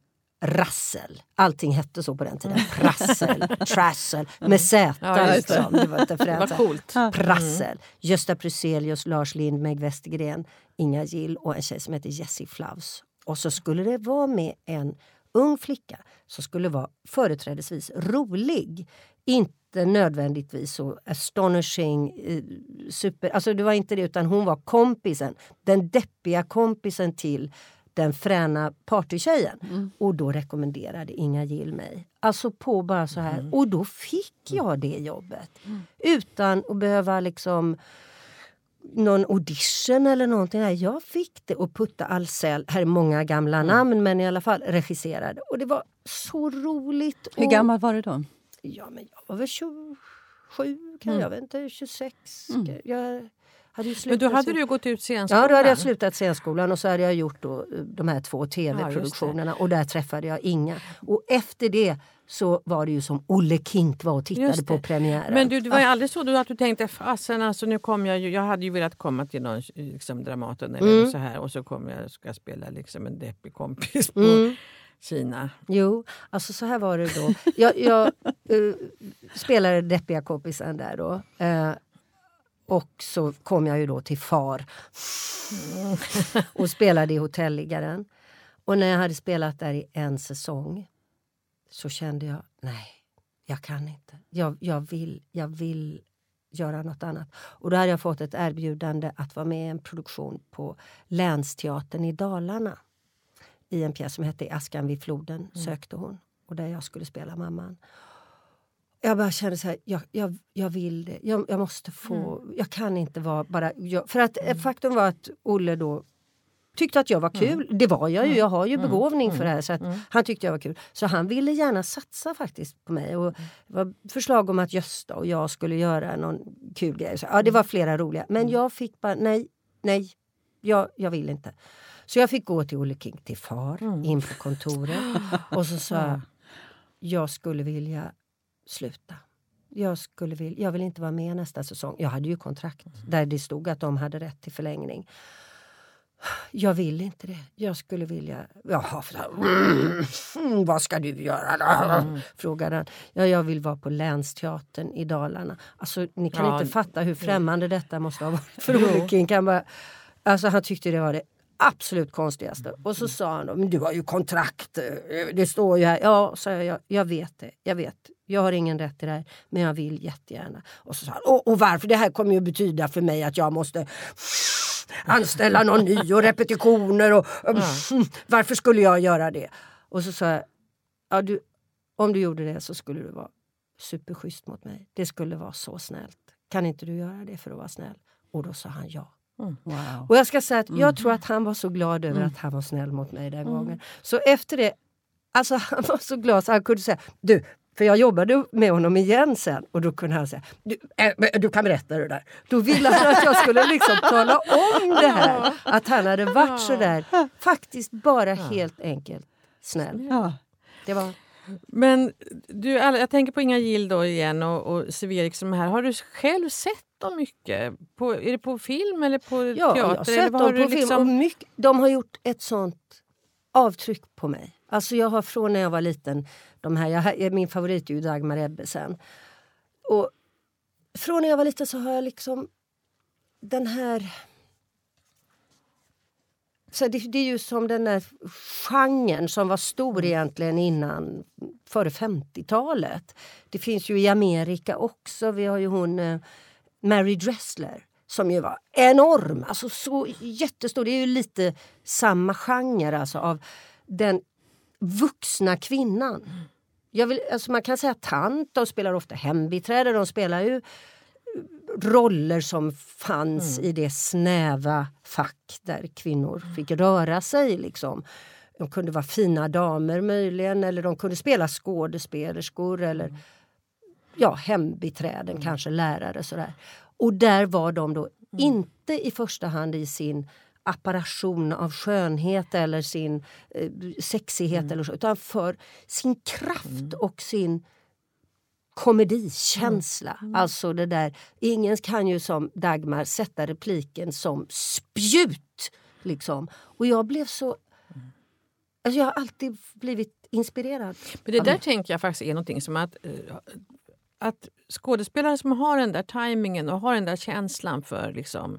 Rassel. Allting hette så på den tiden. Prassel, trassel, med Z. Ja, liksom. det var inte Det var fränt. coolt. Prassel. Gösta Pruselius, Lars Lind, Meg Westergren, Inga Gill och en tjej som heter Jessie Flaus. Och så skulle det vara med en ung flicka som skulle vara företrädesvis rolig. Inte nödvändigtvis så astonishing, eh, super... Alltså det var inte det, utan hon var kompisen. Den deppiga kompisen till den fräna partytjejen. Och då rekommenderade Inga Gill mig. Alltså på bara så här. Och då fick jag det jobbet. Utan att behöva liksom någon audition eller någonting. Nej, jag fick det. Och Putta Alsell, här är många gamla namn men i alla fall regisserade. Och det var så roligt. Hur och, gammal var du då? Ja, men jag var väl 27, kan jag vet inte, 26. Jag hade ju Men då hade du gått ut scenskolan. Ja, då hade jag slutat scenskolan och så hade jag gjort då, eh, de här två Ja, tv-produktionerna och där träffade jag Inga. Och efter det så var det ju som Olle Kink var och tittade på premiären. Men du, det var ju aldrig så då att du tänkte fasen alltså nu kommer jag ju, jag hade ju velat komma till någon liksom, Dramaten eller Mm. så här och så kommer jag ska spela liksom en deppig kompis på Mm. Kina. Jo, alltså så här var det då. Jag, jag eh, spelade deppiga kompisen där då. Eh, och så kom jag ju då till FAR och spelade i Hotelliggaren. Och när jag hade spelat där i en säsong så kände jag, nej, jag kan inte. Jag, jag, vill, jag vill göra något annat. Och då hade jag fått ett erbjudande att vara med i en produktion på Länsteatern i Dalarna i en pjäs som hette I askan vid floden sökte hon och där jag skulle spela mamman. Jag bara kände så här, jag, jag, jag vill det. Jag, jag måste få, jag kan inte vara bara... Jag, för att eh, faktum var att Olle då tyckte att jag var kul. Det var jag ju, jag har ju begåvning för det här. Så att Han tyckte jag var kul. Så han ville gärna satsa faktiskt på mig. Och det var förslag om att Gösta och jag skulle göra någon kul grej. Så, ja, det var flera roliga. Men jag fick bara, nej, nej, jag, jag vill inte. Så jag fick gå till Olle King till far, in på kontoret. Och så sa jag, jag skulle vilja sluta. Jag, skulle vilja, jag vill inte vara med nästa säsong. Jag hade ju kontrakt där det stod att de hade rätt till förlängning. Jag vill inte det. Jag skulle vilja... Jaha, mm, vad ska du göra då? Mm. Frågade han. Ja, jag vill vara på Länsteatern i Dalarna. Alltså, ni kan ja, inte fatta hur främmande detta måste ha varit för Olle King. Alltså, han tyckte det var det absolut konstigaste. Och så sa han, men du har ju kontrakt, det står ju här. Ja, sa jag, jag, jag vet det, jag vet. Jag har ingen rätt till det här, men jag vill jättegärna. Och så sa han, och, och varför? Det här kommer ju betyda för mig att jag måste anställa någon ny och repetitioner. Och, ja. Varför skulle jag göra det? Och så sa jag, ja, du, om du gjorde det så skulle du vara superschysst mot mig. Det skulle vara så snällt. Kan inte du göra det för att vara snäll? Och då sa han ja. Mm. Wow. Och jag ska säga att jag mm. tror att han var så glad över mm. att han var snäll mot mig den mm. gången. Så efter det, alltså han var så glad så han kunde säga du, för jag jobbade med honom igen sen och då kunde han säga du, äh, du kan berätta det där. Då ville han att jag skulle liksom tala om det här. Att han hade varit så där, faktiskt bara helt enkelt snäll. Ja. Det var... Men du, jag tänker på Inga Gill då igen och, och Siv som här. Har du själv sett dem mycket? På, är det på film eller på ja, teater? Ja, jag har sett dem på liksom... film. Och mycket, de har gjort ett sånt avtryck på mig. Alltså jag har från när jag var liten, de här, jag, min favorit är ju Dagmar Ebbesen. Och från när jag var liten så har jag liksom den här... Så det, det, är ju som den där genren som var stor mm. egentligen innan, före 50-talet. Det finns ju i Amerika också. Vi har ju hon eh, Mary Dressler som ju var enorm, alltså så jättestor. Det är ju lite samma genre alltså av den vuxna kvinnan. Vill, alltså man kan säga tant, de spelar ofta hembiträde, de spelar ju roller som fanns mm. i det snäva fack där kvinnor fick röra sig. Liksom. De kunde vara fina damer möjligen eller de kunde spela skådespelerskor eller mm. Ja, hembiträden, mm. kanske lärare. Sådär. Och där var de då mm. inte i första hand i sin apparation av skönhet eller sin eh, sexighet mm. eller så, utan för sin kraft mm. och sin komedikänsla. Mm. Alltså det där, ingen kan ju som Dagmar sätta repliken som spjut. Liksom. Och jag blev så... Alltså jag har alltid blivit inspirerad. Men det där tänker jag faktiskt är någonting som att, eh, att skådespelare som har den där tajmingen och har den där känslan för liksom,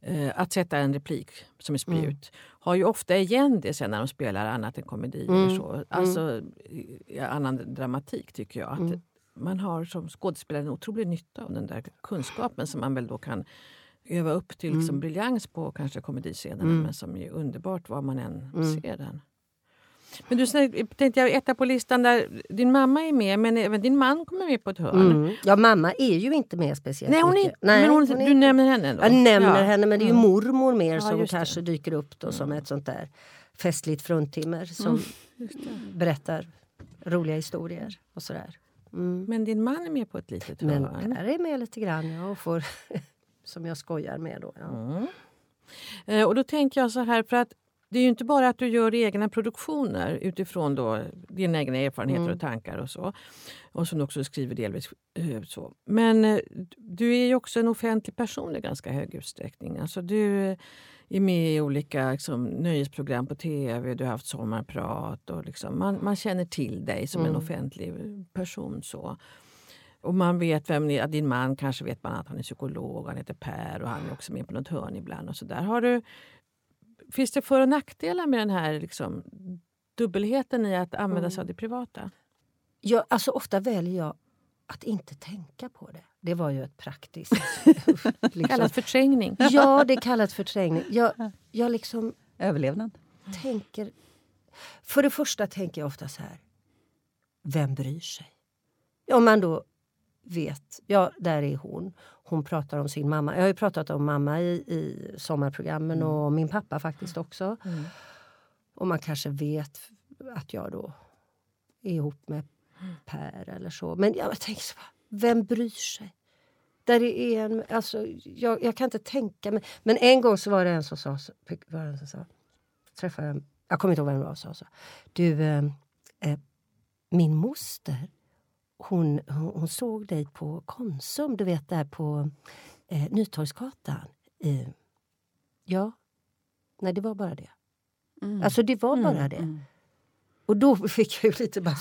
eh, att sätta en replik som är spjut mm. har ju ofta igen det sen när de spelar annat än komedi. Mm. Eller så. Mm. Alltså ja, annan dramatik tycker jag. Att mm. Man har som skådespelare en otrolig nytta av den där kunskapen som man väl då kan öva upp till liksom, mm. briljans på kanske komediscenerna mm. men som är underbart var man än ser den. Men du tänkte jag etta på listan där din mamma är med men även din man kommer med på ett hörn. Mm. Ja mamma är ju inte med speciellt Nej, hon är, mycket. Nej, men hon, hon är, du nämner henne ändå? Jag nämner ja. henne men det är ju mm. mormor mer ja, som kanske det. dyker upp då som ett sånt där festligt fruntimmer som mm, berättar roliga historier och sådär. Mm. Men din man är med på ett litet hörn? Men där är med lite grann ja, och får, som jag skojar med då. Ja. Mm. Eh, och då tänker jag så här för att det är ju inte bara att du gör egna produktioner utifrån då dina egna erfarenheter mm. och tankar och så. Och som du också skriver delvis eh, så. Men eh, du är ju också en offentlig person i ganska hög utsträckning. Alltså du är med i olika liksom, nöjesprogram på tv, du har haft sommarprat. Och liksom, man, man känner till dig som mm. en offentlig person. så. Och man vet vem ni, din man kanske vet man att han är psykolog, han heter Per och han är också med på något hörn ibland. Och så där. Har du Finns det för och nackdelar med den här liksom, dubbelheten i att använda sig av det privata? Ja, alltså ofta väljer jag att inte tänka på det. Det var ju ett praktiskt... liksom. Kallat förträngning. Ja, det kallas förträngning. Jag, jag liksom... Överlevnad. Tänker... För det första tänker jag ofta så här. Vem bryr sig? Om man då vet, ja, där är hon. Hon pratar om sin mamma. Jag har ju pratat om mamma i, i sommarprogrammen mm. och min pappa faktiskt också. Mm. Och man kanske vet att jag då är ihop med Per eller så. Men jag tänker så vem bryr sig? Där är en, alltså, jag, jag, kan inte tänka mig. Men en gång så var det en som sa, var det en som sa träffade jag, jag kommer inte ihåg vem det var, sa så. Du, eh, eh, min moster hon, hon, såg dig på Konsum, du vet där på eh, Nytorgsgatan. Eh, ja. nej det var bara det. Mm. Alltså det var bara Mm, det. mm. Och då fick jag ju lite bara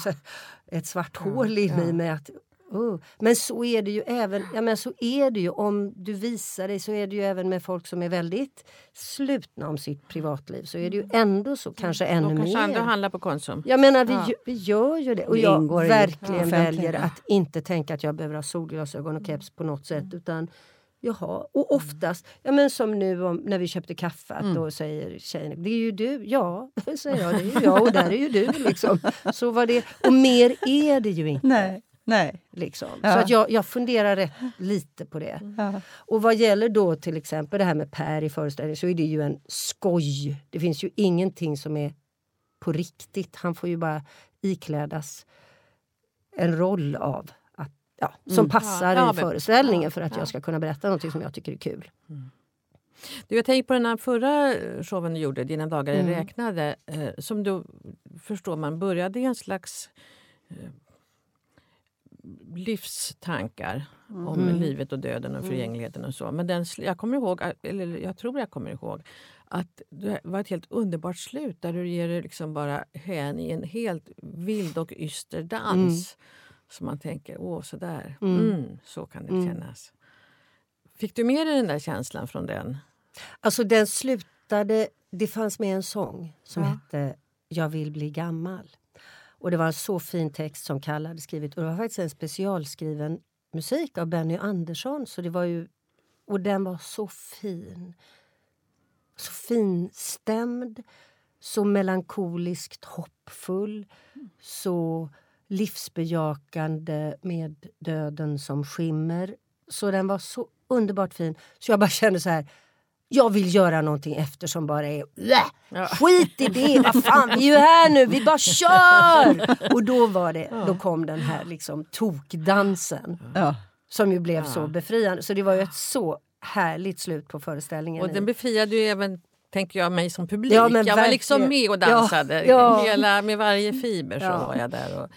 ett svart hål in i mig. Att, oh. Men så är det ju även ja, men så är det ju om du visar dig så är det ju även med folk som är väldigt slutna om sitt privatliv. Så är det ju ändå så, kanske ännu kanske mer. andra handlar på Konsum. Jag menar vi, Ja. vi gör ju det. Och Det jag ingår i verkligen offentligheten. väljer att inte tänka att jag behöver ha solglasögon och keps på något sätt. Utan Jaha, och oftast, ja men som nu om, när vi köpte kaffe, att då säger tjejen det är ju du. Ja, säger jag, det är ju jag och där är ju du. Liksom. Så var det, och mer är det ju inte. Nej, nej. Liksom. Ja. Så att jag, jag funderar rätt lite på det. Ja. Och vad gäller då till exempel det här med Per i föreställningen så är det ju en skoj. Det finns ju ingenting som är på riktigt. Han får ju bara iklädas en roll av att, ja, som Mm. passar Ja, ja, i föreställningen ja, för att ja. jag ska kunna berätta något som jag tycker är kul. Du, jag tänker på den här förra showen du gjorde, Dina dagar är Mm. räknade, eh, som du förstår man började i en slags livstankar om Mm. livet och döden och förgängligheten och så. Men den, jag kommer ihåg, eller jag tror jag kommer ihåg, att det var ett helt underbart slut där du ger dig liksom bara hän i en helt vild och yster dans. Så man tänker, åh sådär, Mm. mm, så kan det Mm. kännas. Fick du med dig den där känslan från den? Alltså den slutade, det fanns med en sång som Ja. hette Jag vill bli gammal. Och det var en så fin text som Kalle hade skrivit och det var faktiskt en specialskriven musik av Benny Andersson. Så det var ju, och den var så fin. Så finstämd, så melankoliskt hoppfull, så livsbejakande med döden som skimmer. Så den var så underbart fin. Så jag bara kände så här, jag vill göra någonting efter som bara är! Ja. Skit i det, vad fan vi är ju här nu, vi bara kör! Och då var det, då kom den här liksom tokdansen. Ja. Som ju blev Ja. så befriande. Så det var ju ett så härligt slut på föreställningen. Och den befriade ju även tänker jag, mig som publik. Ja, jag var liksom med och dansade. Ja, ja. Hela, med varje fiber så Ja. var jag där och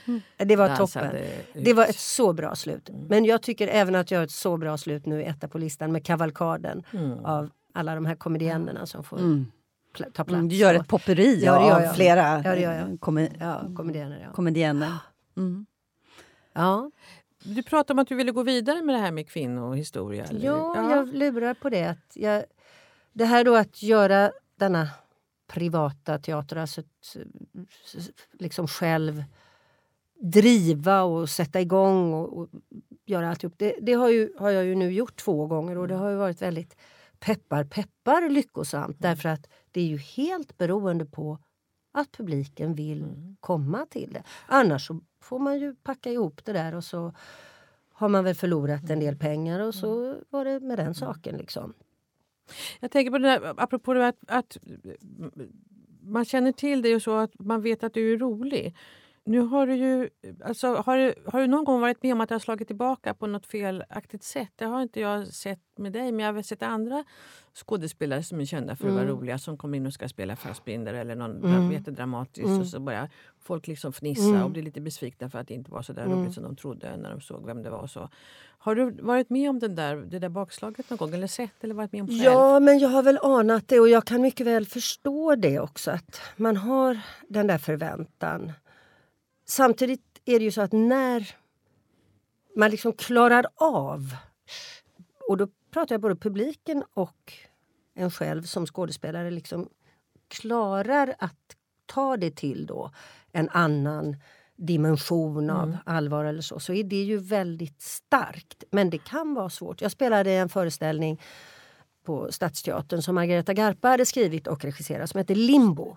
det var toppen. ut. Det var ett så bra slut. Men jag tycker även att jag har ett så bra slut nu, etta på listan, med kavalkaden Mm. av alla de här komediennerna som får Mm. pl- ta plats. Mm, Du gör ett popperi Ja, av jag. flera Ja, eh, Ja, komedienner, ja. komedienner. Mm. ja. Du pratade om att du ville gå vidare med det här med kvinnohistoria. eller hur? Ja, jag lurar på det. Att jag, det här då att göra denna privata teater, alltså eh, liksom själv driva och sätta igång och, och göra alltihop. Det, det har, ju, har jag ju nu gjort två gånger och det har ju varit väldigt peppar peppar lyckosamt därför att det är ju helt beroende på att publiken vill komma till det. Annars så får man ju packa ihop det där och så har man väl förlorat en del pengar och så var det med den saken. liksom. Jag tänker på det där, apropå det att, att man känner till dig och så att man vet att du är rolig. Nu har du ju, alltså, har, du, har du någon gång varit med om att det har slagit tillbaka på något felaktigt sätt? Det har inte jag sett med dig, men jag har sett andra skådespelare som är kända för att vara roliga som kommer in och ska spela Fassbinder eller någon mm. jättedramatiskt och så börjar folk liksom fnissa och blir lite besvikna för att det inte var så där roligt som de trodde när de såg vem det var. Så. Har du varit med om den där, det där bakslaget någon gång eller sett eller varit med om själv? Ja, men jag har väl anat det och jag kan mycket väl förstå det också. Att man har den där förväntan. Samtidigt är det ju så att när man liksom klarar av och då pratar jag både publiken och en själv som skådespelare liksom klarar att ta det till då en annan dimension av allvar eller så, så är det ju väldigt starkt. Men det kan vara svårt. Jag spelade en föreställning på Stadsteatern som Margareta Garpa hade skrivit och regisserat som heter Limbo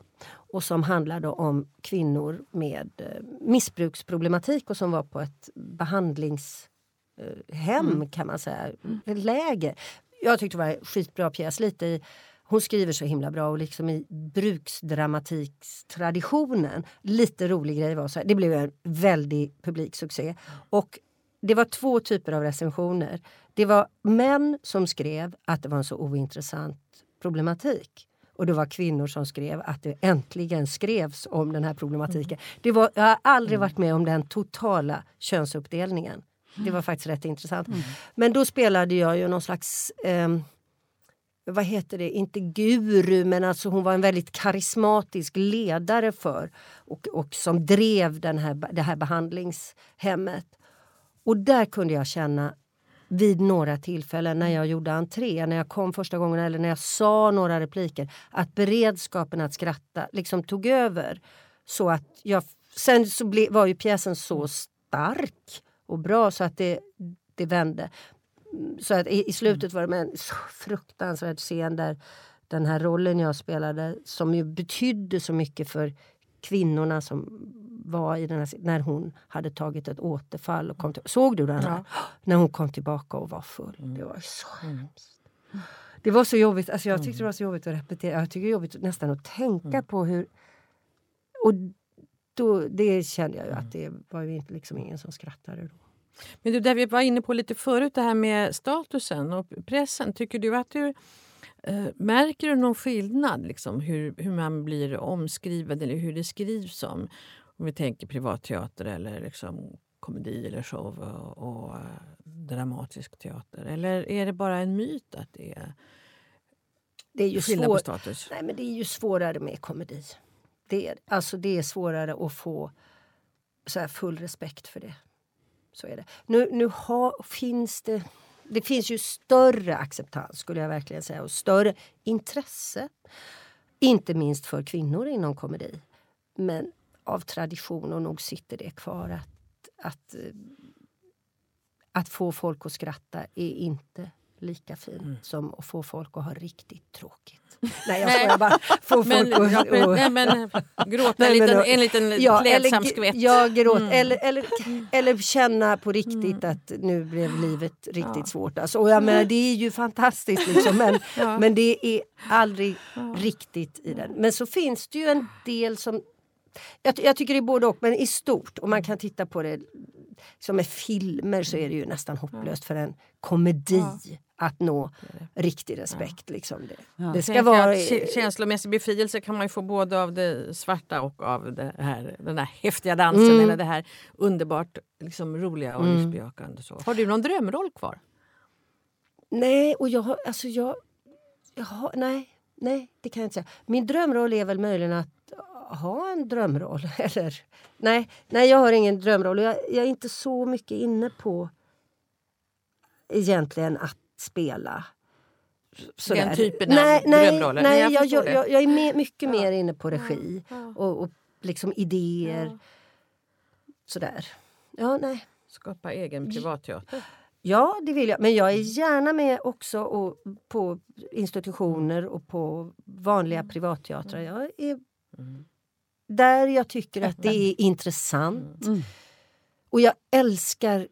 och som handlade om kvinnor med eh, missbruksproblematik och som var på ett behandlingshem kan man säga, ett läger. Jag tyckte det var en skitbra pjäs. Lite i, hon skriver så himla bra och liksom i bruksdramatikstraditionen. Lite rolig grej var så här, det blev en väldig publiksuccé. Och det var två typer av recensioner. Det var män som skrev att det var en så ointressant problematik. Och det var kvinnor som skrev att det äntligen skrevs om den här problematiken. Det var, jag har aldrig varit med om den totala könsuppdelningen. Det var faktiskt rätt intressant. Men då spelade jag ju någon slags... ehm, vad heter det, inte guru men alltså hon var en väldigt karismatisk ledare för och, och som drev den här, det här behandlingshemmet. Och där kunde jag känna vid några tillfällen när jag gjorde entré, när jag kom första gången eller när jag sa några repliker, att beredskapen att skratta liksom tog över. Så att jag, sen så ble, var ju pjäsen så stark och bra så att det, det vände. Så att i, i slutet var det en fruktansvärd scen där den här rollen jag spelade som ju betydde så mycket för kvinnorna som var i den här, när hon hade tagit ett återfall. Och kom till, såg du den? Här? När hon kom tillbaka och var full. Det var så hemskt. Det var så jobbigt. Alltså jag tyckte det var så jobbigt att repetera. Jag tycker det är jobbigt nästan att tänka på hur... Och då, det kände jag ju att det var ju liksom ingen som skrattade då. Men du, där vi var inne på lite förut, det här med statusen och pressen. Tycker du att du eh, märker du någon skillnad liksom, hur, hur man blir omskriven eller hur det skrivs om? Om vi tänker privatteater eller liksom komedi eller show och, och uh, dramatisk teater. Eller är det bara en myt att det är, det är ju skillnad svår... på status? Nej, men det är ju svårare med komedi. Det är, alltså det är svårare att få så här, full respekt för det. Så är det. Nu, nu ha, finns det... Det finns ju större acceptans skulle jag verkligen säga och större intresse. Inte minst för kvinnor inom komedi. Men av tradition och nog sitter det kvar att, att, eh, att få folk att skratta är inte lika fint mm. som att få folk att ha riktigt tråkigt. Nej, jag skojar bara. Få men, folk att... Och, nej, men, gråta nej, en, liten, en liten ja, klädsam skvätt. Ja, gråt. Mm. Eller, eller, eller känna på riktigt mm. att nu blev livet riktigt ja. svårt. Alltså, och jag menar, det är ju fantastiskt, liksom, men, ja. men det är aldrig riktigt i den. Men så finns det ju en del som jag, jag, tycker det är både och, men i stort. Om man kan titta på det som med filmer så är det ju nästan hopplöst för en komedi ja. att nå riktig respekt. Ja. Liksom det. Ja. det ska vara... Känslomässig befrielse kan man ju få både av det svarta och av det här, den här häftiga dansen mm. eller det här underbart liksom, roliga och mm. livsbejakande. Så. Har du någon drömroll kvar? Nej, och jag har... Alltså jag, jag har, nej, nej, det kan jag inte säga. Min drömroll är väl möjligen att ha en drömroll. Eller, nej, nej, jag har ingen drömroll. Jag, jag är inte så mycket inne på egentligen att spela. Sådär. Den typen nej, av nej, drömroller? Nej, jag, jag, jag, jag, är med, mycket ja. mer inne på regi ja. och, och liksom idéer. Ja. Sådär. Ja, nej. Skapa egen privatteater? Ja, det vill jag. Men jag är gärna med också och, på institutioner och på vanliga mm. privatteatrar. Jag är mm där jag tycker att det är intressant. Mm. Och jag älskar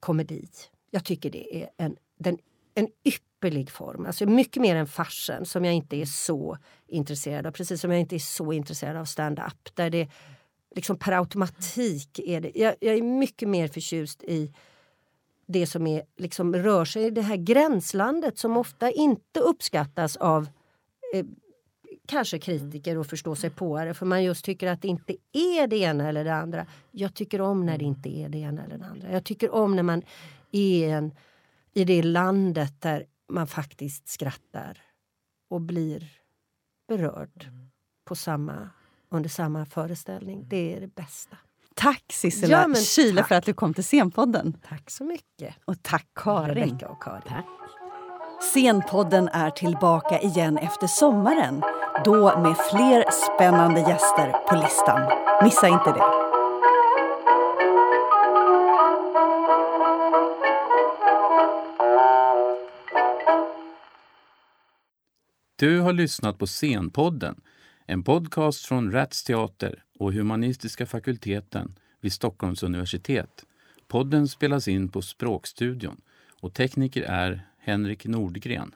komedi. Jag tycker det är en, den, en ypperlig form. Alltså mycket mer än farsen som jag inte är så intresserad av. Precis som jag inte är så intresserad av stand-up. Där det liksom per automatik är det. Jag, jag, är mycket mer förtjust i det som är, liksom, rör sig i det här gränslandet som ofta inte uppskattas av eh, kanske kritiker och förstå sig på det för man just tycker att det inte är det ena eller det andra. Jag tycker om när det inte är det ena eller det andra. Jag tycker om när man är en, i det landet där man faktiskt skrattar och blir berörd på samma, under samma föreställning. Det är det bästa. Tack Sissela ja, Kyle för att du kom till Scenpodden. Tack så mycket. Och tack Karin. Rebecka och Karin. Tack. Scenpodden är tillbaka igen efter sommaren. Då med fler spännande gäster på listan. Missa inte det. Du har lyssnat på Scenpodden, en podcast från Rats Teater och Humanistiska fakulteten vid Stockholms universitet. Podden spelas in på Språkstudion och tekniker är Henrik Nordgren.